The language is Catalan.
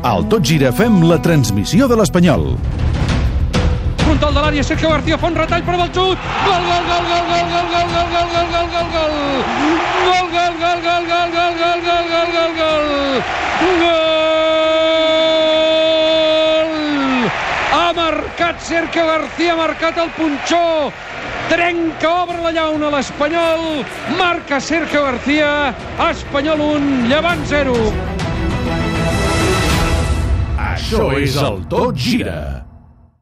Al Tot Gira fem la transmissió de l'Espanyol. Frontal de l'àrea, Sergio García fa un retall per al xut. Gol, gol, gol, gol, gol, gol, gol, gol, gol, gol, gol, gol, gol. Gol, gol, gol, gol, gol, gol, gol, gol, gol, gol, gol. Gol! Ha marcat Sergio García, ha marcat el punxó. Trenca, obre la llauna l'Espanyol. Marca Sergio García. Espanyol 1, Llevant 0. Això és Gira.